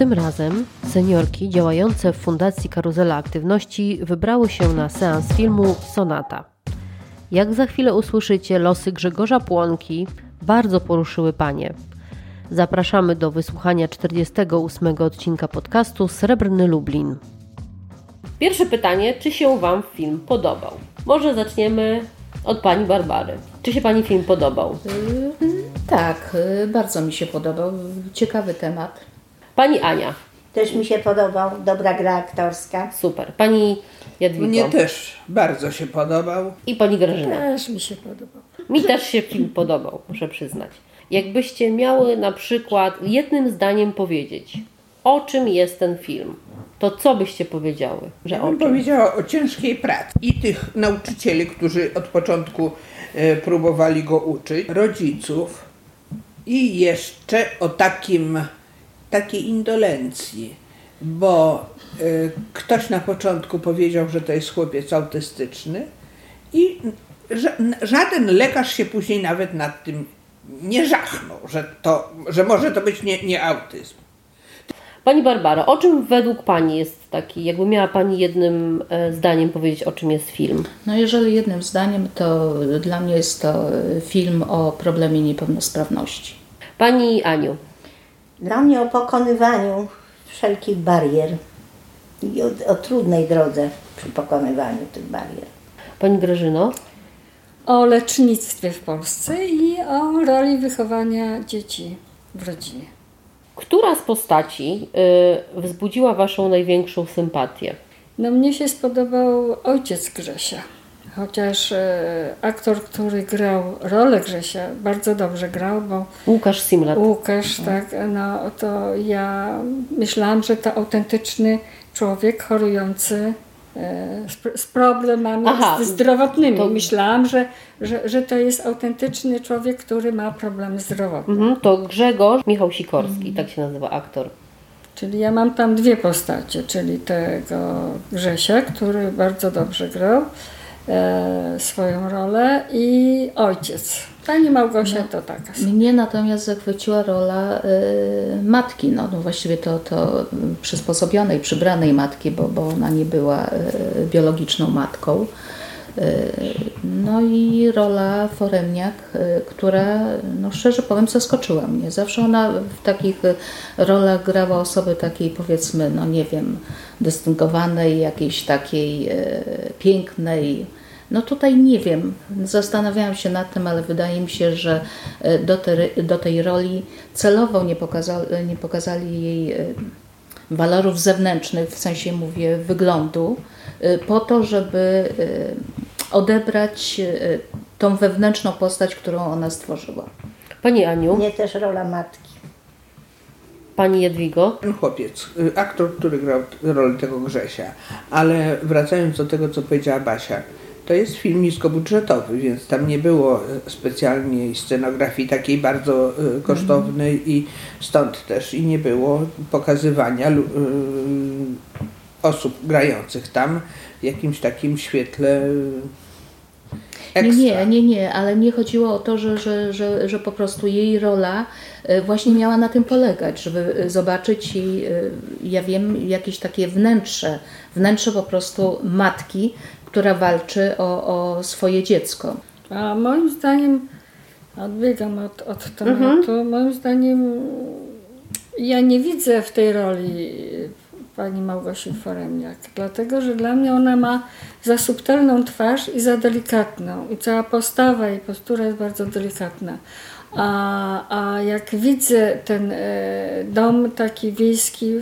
Tym razem seniorki działające w Fundacji Karuzela Aktywności wybrały się na seans filmu Sonata. Jak za chwilę usłyszycie, losy Grzegorza Płonki bardzo poruszyły panie. Zapraszamy do wysłuchania 48 odcinka podcastu Srebrny Lublin. Pierwsze pytanie, czy się Wam film podobał? Może zaczniemy od Pani Barbary. Czy się Pani film podobał? Tak, y, bardzo mi się podobał. Ciekawy temat. Pani Ania. Też mi się podobał, dobra gra aktorska. Super. Pani Jadwigo. Mnie też bardzo się podobał. I Pani Grażyna. Też mi się podobał. Mi też się film podobał, muszę przyznać. Jakbyście miały na przykład jednym zdaniem powiedzieć, o czym jest ten film, to co byście powiedziały? Że Ja o bym czym? powiedziała o ciężkiej pracy i tych nauczycieli, którzy od początku e, próbowali go uczyć, rodziców i jeszcze o takim, takiej indolencji, bo e, ktoś na początku powiedział, że to jest chłopiec autystyczny i ża żaden lekarz się później nawet nad tym nie żachnął, że, to, że może to być nie, nie autyzm. Pani Barbara, o czym według Pani jest taki, jakby miała Pani jednym e, zdaniem powiedzieć, o czym jest film? No jeżeli jednym zdaniem, to dla mnie jest to y, film o problemie niepełnosprawności. Pani Aniu. Dla mnie o pokonywaniu wszelkich barier i o, o trudnej drodze przy pokonywaniu tych barier. Pani Grażyno. O lecznictwie w Polsce i o roli wychowania dzieci w rodzinie. Która z postaci y, wzbudziła Waszą największą sympatię? No mnie się spodobał ojciec Grzesia. Chociaż e, aktor, który grał rolę Grzesia, bardzo dobrze grał, bo Łukasz Simlat. Łukasz, tak, no to ja myślałam, że to autentyczny człowiek chorujący e, z, problemami Aha, zdrowotnymi. to- Myślałam, że, że, że to jest autentyczny człowiek, który ma problemy zdrowotne. Mhm, to Grzegorz Michał Sikorski, tak się nazywa aktor. Czyli ja mam tam dwie postacie, czyli tego Grzesia, który bardzo dobrze grał swoją rolę i ojciec. Pani Małgosia to taka. Mnie natomiast zachwyciła rola y, matki, no, no właściwie to, to przysposobionej, przybranej matki, bo, bo ona nie była y, biologiczną matką. Y, No i rola Foremniak, która, no szczerze powiem, zaskoczyła mnie. Zawsze ona w takich rolach grała osoby takiej, powiedzmy, no nie wiem, dystyngowanej, jakiejś takiej pięknej. No tutaj nie wiem, zastanawiałam się nad tym, ale wydaje mi się, że y, do, te, do tej roli celowo nie pokazali, nie pokazali jej y, walorów zewnętrznych, w sensie mówię wyglądu, y, po to, żeby odebrać tą wewnętrzną postać, którą ona stworzyła. Pani Aniu, Mnie też rola matki. Pani Jadwigo. Ten chłopiec, y, aktor, który grał rolę tego Grzesia, ale wracając do tego, co powiedziała Basia, to jest film niskobudżetowy, więc tam nie było y, specjalnie scenografii takiej bardzo y, kosztownej i stąd też i nie było pokazywania y, osób grających tam w jakimś takim świetle Nie, ekstra. nie, nie, nie, ale nie chodziło o to, że, że, że, że po prostu jej rola właśnie miała na tym polegać, żeby zobaczyć y, ja wiem, jakieś takie wnętrze, wnętrze po prostu matki, która walczy o, o swoje dziecko. A moim zdaniem, odbiegam od, od tematu, moim zdaniem ja nie widzę w tej roli pani Małgosi Foremniak, dlatego że dla mnie ona ma za subtelną twarz i za delikatną. I cała postawa i postura jest bardzo delikatna. A, a jak widzę ten e, dom taki wiejski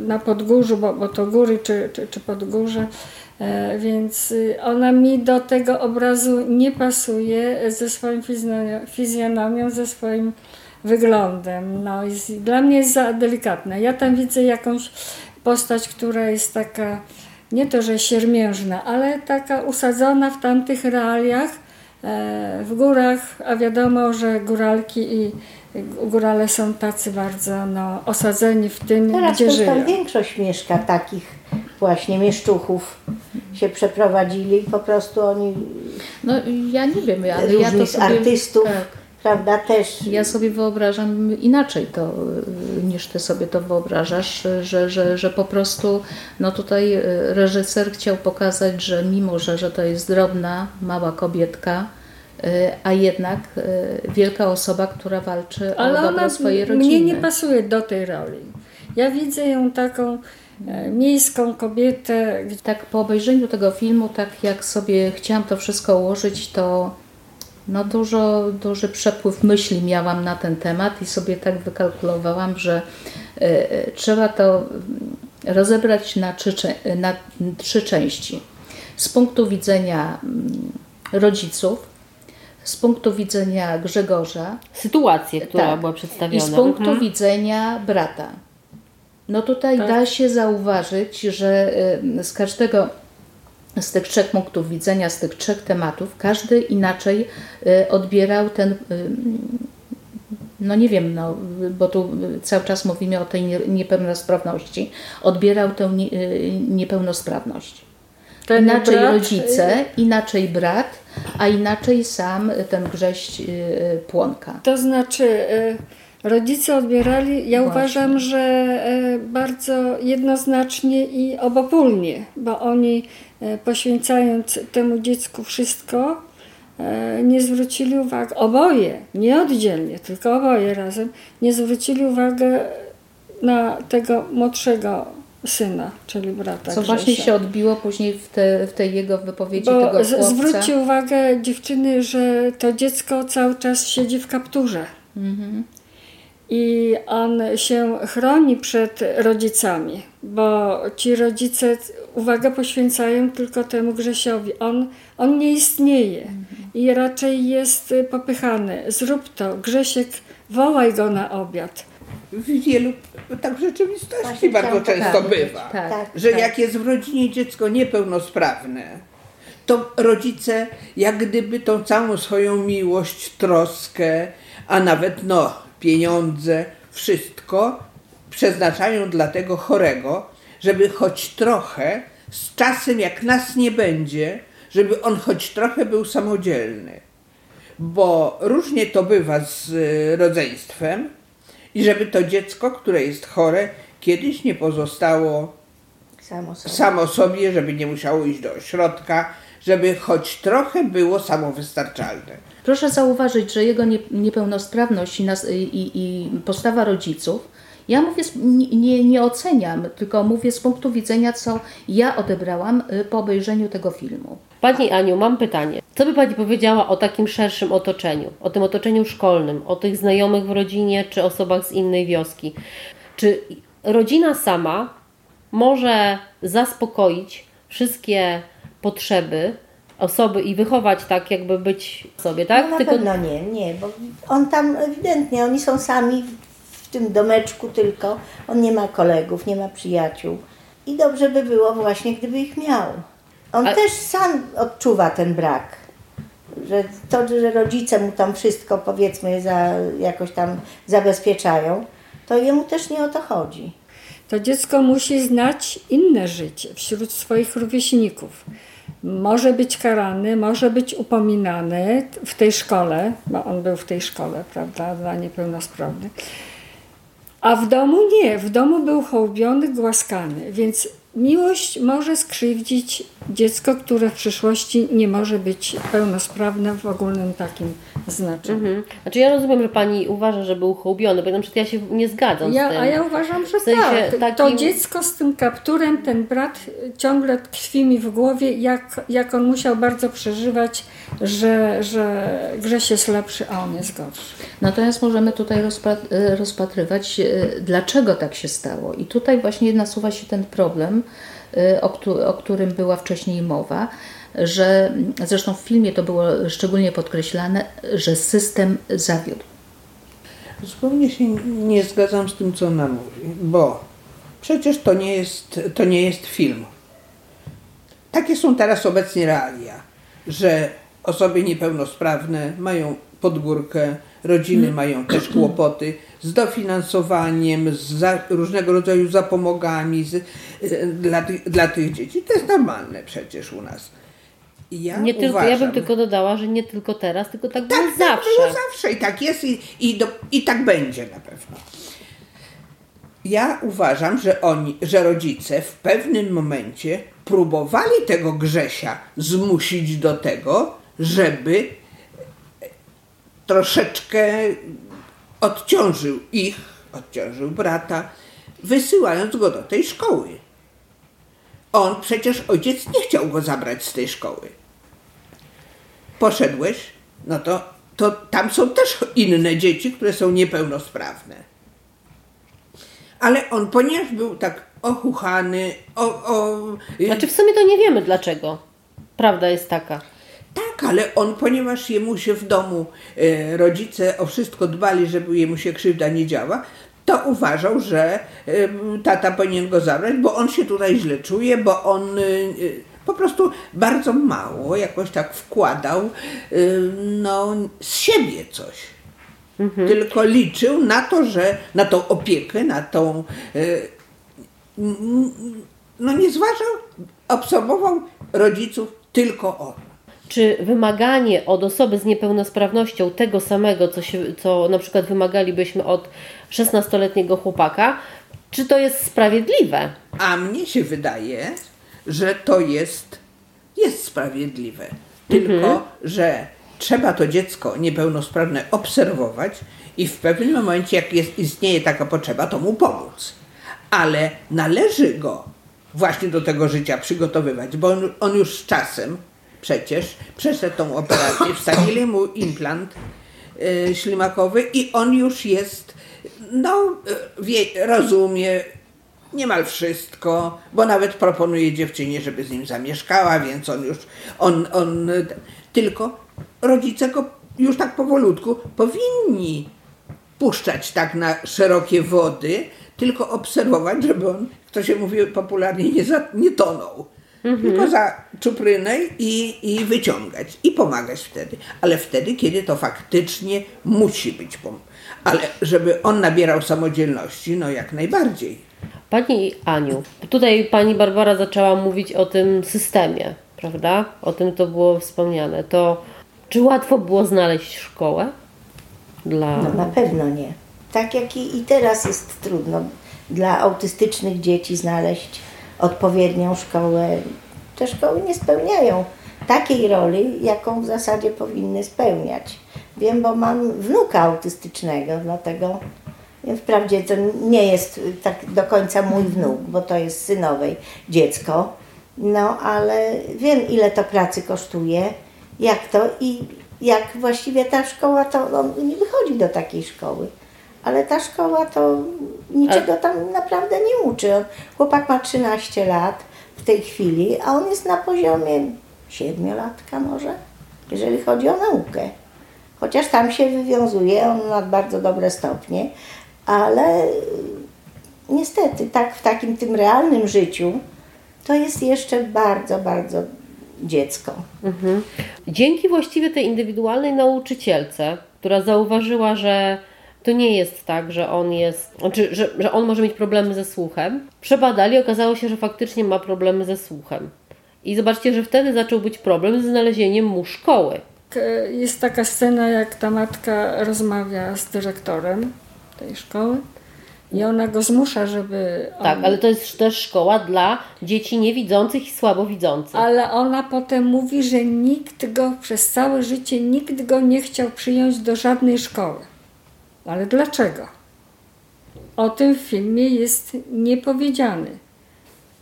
na Podgórzu, bo, bo to góry czy, czy, czy Podgórze, e, więc y, ona mi do tego obrazu nie pasuje ze fizjo- fizjonomią, ze swoim wyglądem. No, jest, dla mnie jest za delikatna. Ja tam widzę jakąś postać, która jest taka, nie to, że siermiężna, ale taka usadzona w tamtych realiach, w górach, a wiadomo, że góralki i górale są tacy bardzo no, osadzeni w tym, Teraz gdzie żyją. większość mieszka takich właśnie mieszczuchów się przeprowadzili. Po prostu oni No ja nie wiem, ale ja to sobie... artystów Tak. prawda, też. Ja sobie wyobrażam inaczej to, y, niż ty sobie to wyobrażasz, że, że, że po prostu no tutaj y, reżyser chciał pokazać, że mimo, że, że to jest drobna, mała kobietka, y, a jednak wielka osoba, która walczy Ale o dobro swojej rodziny. mnie nie pasuje do tej roli. Ja widzę ją taką e, miejską kobietę. Tak po obejrzeniu tego filmu, tak jak sobie chciałam to wszystko ułożyć, to no dużo, duży przepływ myśli miałam na ten temat i sobie tak wykalkulowałam, że y, trzeba to rozebrać na trzy, na trzy części. Z punktu widzenia y, rodziców, z punktu widzenia Grzegorza. Sytuację, która tak, była przedstawiona. I z punktu mhm. widzenia brata. No tutaj Tak. da się zauważyć, że z każdego z tych trzech punktów widzenia, z tych trzech tematów, każdy inaczej y, odbierał ten, y, no nie wiem, no, bo tu cały czas mówimy o tej nie- niepełnosprawności, odbierał tę y, niepełnosprawność. Ten Inaczej brat, rodzice, inaczej brat, a inaczej sam ten grześć płonka. To znaczy, rodzice odbierali, ja Właśnie. uważam, że bardzo jednoznacznie i obopólnie, bo oni poświęcając temu dziecku wszystko, e, nie zwrócili uwagi, oboje, nie oddzielnie, tylko oboje razem, nie zwrócili uwagi na tego młodszego syna, czyli brata Co właśnie się odbiło później w, te, w tej jego wypowiedzi Bo tego chłopca. zwróćcie uwagę dziewczyny, że to dziecko cały czas siedzi w kapturze. Mhm. I on się chroni przed rodzicami, bo ci rodzice uwagę poświęcają tylko temu Grzesiowi. On, on nie istnieje i raczej jest popychany. Zrób to, Grzesiek, wołaj go na obiad. W wielu, tak w rzeczywistości Właśnie bardzo często bywa, tak, tak, że tak. jak jest w rodzinie dziecko niepełnosprawne, to rodzice jak gdyby tą całą swoją miłość, troskę, a nawet no pieniądze, wszystko przeznaczają dla tego chorego, żeby choć trochę, z czasem jak nas nie będzie, żeby on choć trochę był samodzielny bo różnie to bywa z y, rodzeństwem i żeby to dziecko, które jest chore, kiedyś nie pozostało Samo sobie. samo sobie, żeby nie musiało iść do ośrodka, żeby choć trochę było samowystarczalne. Proszę zauważyć, że jego nie, niepełnosprawność i, nas, i, i postawa rodziców, ja mówię, nie, nie oceniam, tylko mówię z punktu widzenia, co ja odebrałam y, po obejrzeniu tego filmu. Pani Aniu, mam pytanie. Co by Pani powiedziała o takim szerszym otoczeniu? O tym otoczeniu szkolnym, o tych znajomych w rodzinie czy osobach z innej wioski? Czy rodzina sama może zaspokoić wszystkie potrzeby osoby i wychować tak, jakby być sobie, tak? No na pewno nie, nie, bo on tam ewidentnie, oni są sami w tym domeczku tylko, on nie ma kolegów, nie ma przyjaciół i dobrze by było właśnie, gdyby ich miał. On A- też sam odczuwa ten brak, że to, że rodzice mu tam wszystko powiedzmy za, jakoś tam zabezpieczają, to jemu też nie o to chodzi. To dziecko musi znać inne życie wśród swoich rówieśników. Może być karany, może być upominany w tej szkole, bo on był w tej szkole, prawda, dla niepełnosprawnych. A w domu nie, w domu był hołbiony, głaskany, więc miłość może skrzywdzić dziecko, które w przyszłości nie może być pełnosprawne w ogólnym takim znaczeniu. Mhm. Znaczy ja rozumiem, że Pani uważa, że był hołbiony, bo na przykład ja się nie zgadzam Ja, z tym. a ja uważam, że W sensie tak. To takim- dziecko z tym kapturem, ten brat ciągle tkwi mi w głowie, jak, jak on musiał bardzo przeżywać, że, że Grześ jest lepszy, a on jest gorszy. Natomiast możemy tutaj rozpa- e, rozpatrywać, e, dlaczego tak się stało. I tutaj właśnie nasuwa się ten problem, e, o, któ- o którym była wcześniej mowa, że zresztą w filmie to było szczególnie podkreślane, że system zawiódł. Zupełnie się nie zgadzam z tym, co ona mówi, bo przecież to nie jest, to nie jest film. Takie są teraz obecnie realia, że osoby niepełnosprawne mają podgórkę, rodziny mają też kłopoty z dofinansowaniem, z za, różnego rodzaju zapomogami z, dla, dla tych dzieci. To jest normalne przecież u nas. Ja Nie tylko, ja bym tylko dodała, że nie tylko teraz, tylko tak, było tak, zawsze. Tak było zawsze i tak jest i, i, do, i tak będzie na pewno. Ja uważam, że oni, że rodzice w pewnym momencie próbowali tego Grzesia zmusić do tego, żeby troszeczkę odciążył ich, odciążył brata, wysyłając go do tej szkoły. On przecież ojciec nie chciał go zabrać z tej szkoły. Poszedłeś, no to, to tam są też inne dzieci, które są niepełnosprawne. Ale on, ponieważ był tak ochuchany, o, o, Znaczy w sumie to nie wiemy dlaczego. Prawda jest taka. tak, ale on, ponieważ jemu się w domu e, rodzice o wszystko dbali, żeby jemu się krzywda nie działa, to uważał, że tata powinien go zabrać, bo on się tutaj źle czuje, bo on e, e, po prostu bardzo mało jakoś tak wkładał e, no, z siebie coś. Tylko liczył na to, że na tą opiekę, na tą. No nie zważał, obserwował rodziców tylko on. Czy wymaganie od osoby z niepełnosprawnością tego samego, co, się, co na przykład wymagalibyśmy od 16-letniego chłopaka, czy to jest sprawiedliwe? A mnie się wydaje, że to jest, jest sprawiedliwe. Tylko, że trzeba to dziecko niepełnosprawne obserwować i w pewnym momencie, jak jest, istnieje taka potrzeba, to mu pomóc. Ale należy go właśnie do tego życia przygotowywać, bo on, on już z czasem przecież przeszedł tą operację, wstawili mu implant y, ślimakowy i on już jest, no, y, wie, rozumie niemal wszystko, bo nawet proponuje dziewczynie, żeby z nim zamieszkała, więc on już, on, on, tylko rodzice go już tak powolutku powinni puszczać tak na szerokie wody, tylko obserwować, żeby on, kto się mówi popularnie, nie, za, nie tonął. Tylko za czuprynę i, i wyciągać. I pomagać wtedy. Ale wtedy, kiedy to faktycznie musi być. pom- Ale żeby on nabierał samodzielności, no jak najbardziej. Pani Aniu, tutaj pani Barbara zaczęła mówić o tym systemie, prawda? O tym to było wspomniane. To czy łatwo było znaleźć szkołę dla. No na pewno nie. Tak jak i, i teraz jest trudno dla autystycznych dzieci znaleźć odpowiednią szkołę. Te szkoły nie spełniają takiej roli, jaką w zasadzie powinny spełniać. Wiem, bo mam wnuka autystycznego, dlatego wprawdzie to nie jest tak do końca mój wnuk, bo to jest synowej dziecko, no ale wiem ile to pracy kosztuje, jak to i jak właściwie ta szkoła, to on nie wychodzi do takiej szkoły. Ale ta szkoła to niczego tam naprawdę nie uczy. Chłopak ma 13 lat w tej chwili, a on jest na poziomie 7-latka może, jeżeli chodzi o naukę. Chociaż tam się wywiązuje, on ma bardzo dobre stopnie, ale niestety tak w takim tym realnym życiu to jest jeszcze bardzo, bardzo dziecko. Mhm. Dzięki właściwie tej indywidualnej nauczycielce, która zauważyła, że to nie jest tak, że on jest, znaczy, że, że on może mieć problemy ze słuchem, przebadali, okazało się, że faktycznie ma problemy ze słuchem. I zobaczcie, że wtedy zaczął być problem z znalezieniem mu szkoły. Jest taka scena, jak ta matka rozmawia z dyrektorem tej szkoły i ona go zmusza, żeby. Tak, on- ale to jest też szkoła dla dzieci niewidzących i słabowidzących. Ale ona potem mówi, że nikt go przez całe życie, nikt go nie chciał przyjąć do żadnej szkoły. Ale dlaczego? O tym w filmie jest niepowiedziany.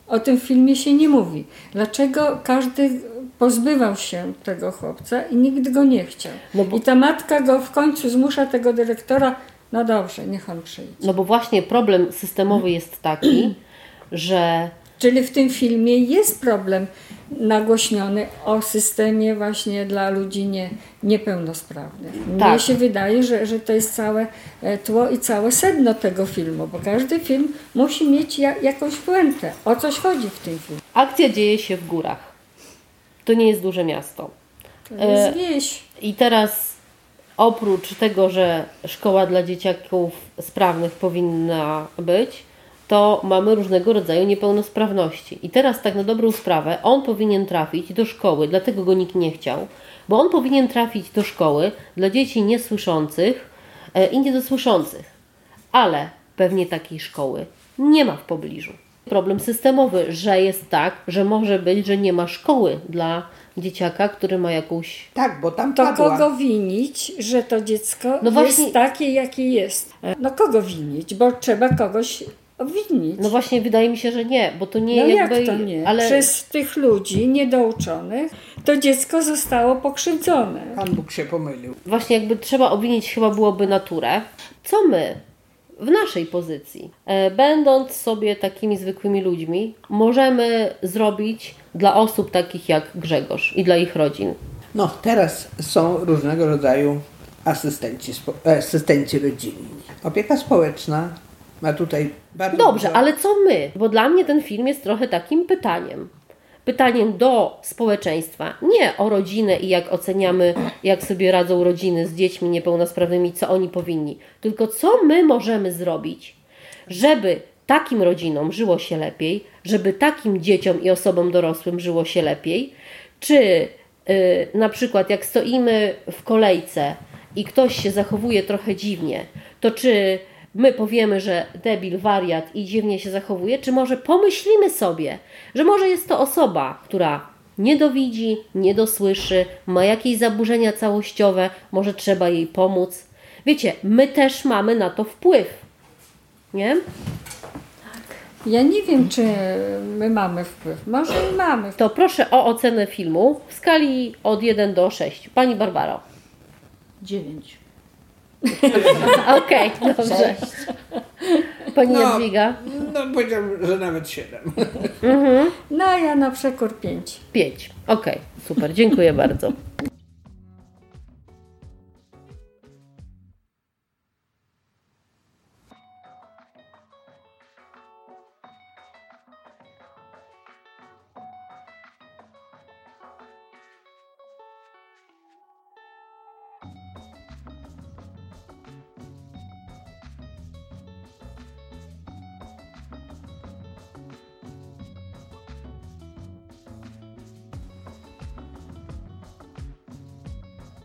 O tym w filmie się nie mówi. Dlaczego każdy pozbywał się tego chłopca i nikt go nie chciał? No bo- I ta matka go w końcu zmusza tego dyrektora, no dobrze, niech on przyjdzie. No bo właśnie problem systemowy jest taki, że Czyli w tym filmie jest problem nagłośniony o systemie właśnie dla ludzi nie, niepełnosprawnych. Mnie Tak. się wydaje, że, że to jest całe e, tło i całe sedno tego filmu, bo każdy film musi mieć ja, jakąś puentę. O coś chodzi w tym filmie. akcja dzieje się w górach. To nie jest duże miasto. To jest E, wieś. I teraz oprócz tego, że szkoła dla dzieciaków sprawnych powinna być, to mamy różnego rodzaju niepełnosprawności. I teraz tak na dobrą sprawę, on powinien trafić do szkoły, dlatego go nikt nie chciał, bo on powinien trafić do szkoły dla dzieci niesłyszących e, i niedosłyszących. Ale pewnie takiej szkoły nie ma w pobliżu. Problem systemowy, że jest tak, że może być, że nie ma szkoły dla dzieciaka, który ma jakąś Tak, bo tam To padła. kogo winić, że to dziecko No jest właśnie- takie, jakie jest? No kogo winić? Bo trzeba kogoś obwinić. No właśnie, wydaje mi się, że nie, bo to nie No jakby. jak to nie? Ale Przez tych ludzi niedouczonych to dziecko zostało pokrzywdzone. Pan Bóg się pomylił. właśnie jakby trzeba obwinić chyba byłoby naturę. Co my w naszej pozycji, e, będąc sobie takimi zwykłymi ludźmi, możemy zrobić dla osób takich jak Grzegorz i dla ich rodzin? No, teraz są różnego rodzaju asystenci, e, asystenci rodzinni. Opieka społeczna ma tutaj bardzo Dobrze, dużo... ale co my? Bo dla mnie ten film jest trochę takim pytaniem. Pytaniem do społeczeństwa, nie o rodzinę i jak oceniamy, jak sobie radzą rodziny z dziećmi niepełnosprawnymi, co oni powinni, tylko co my możemy zrobić, żeby takim rodzinom żyło się lepiej, żeby takim dzieciom i osobom dorosłym żyło się lepiej, czy y, na przykład jak stoimy w kolejce i ktoś się zachowuje trochę dziwnie, to czy my powiemy, że debil, wariat i dziwnie się zachowuje, czy może pomyślimy sobie, że może jest to osoba, która nie dowidzi, nie dosłyszy, ma jakieś zaburzenia całościowe, może trzeba jej pomóc. Wiecie, my też mamy na to wpływ. Nie? Ja nie wiem, czy my mamy wpływ. Może i mamy. To proszę o ocenę filmu w skali od 1 do 6. Pani Barbaro. Dziewięć. Okej, dobrze. Pani No. Jadwiga? No, powiedziałbym, że nawet siedem. No ja na przekór pięć. 5. Okej, super, dziękuję bardzo.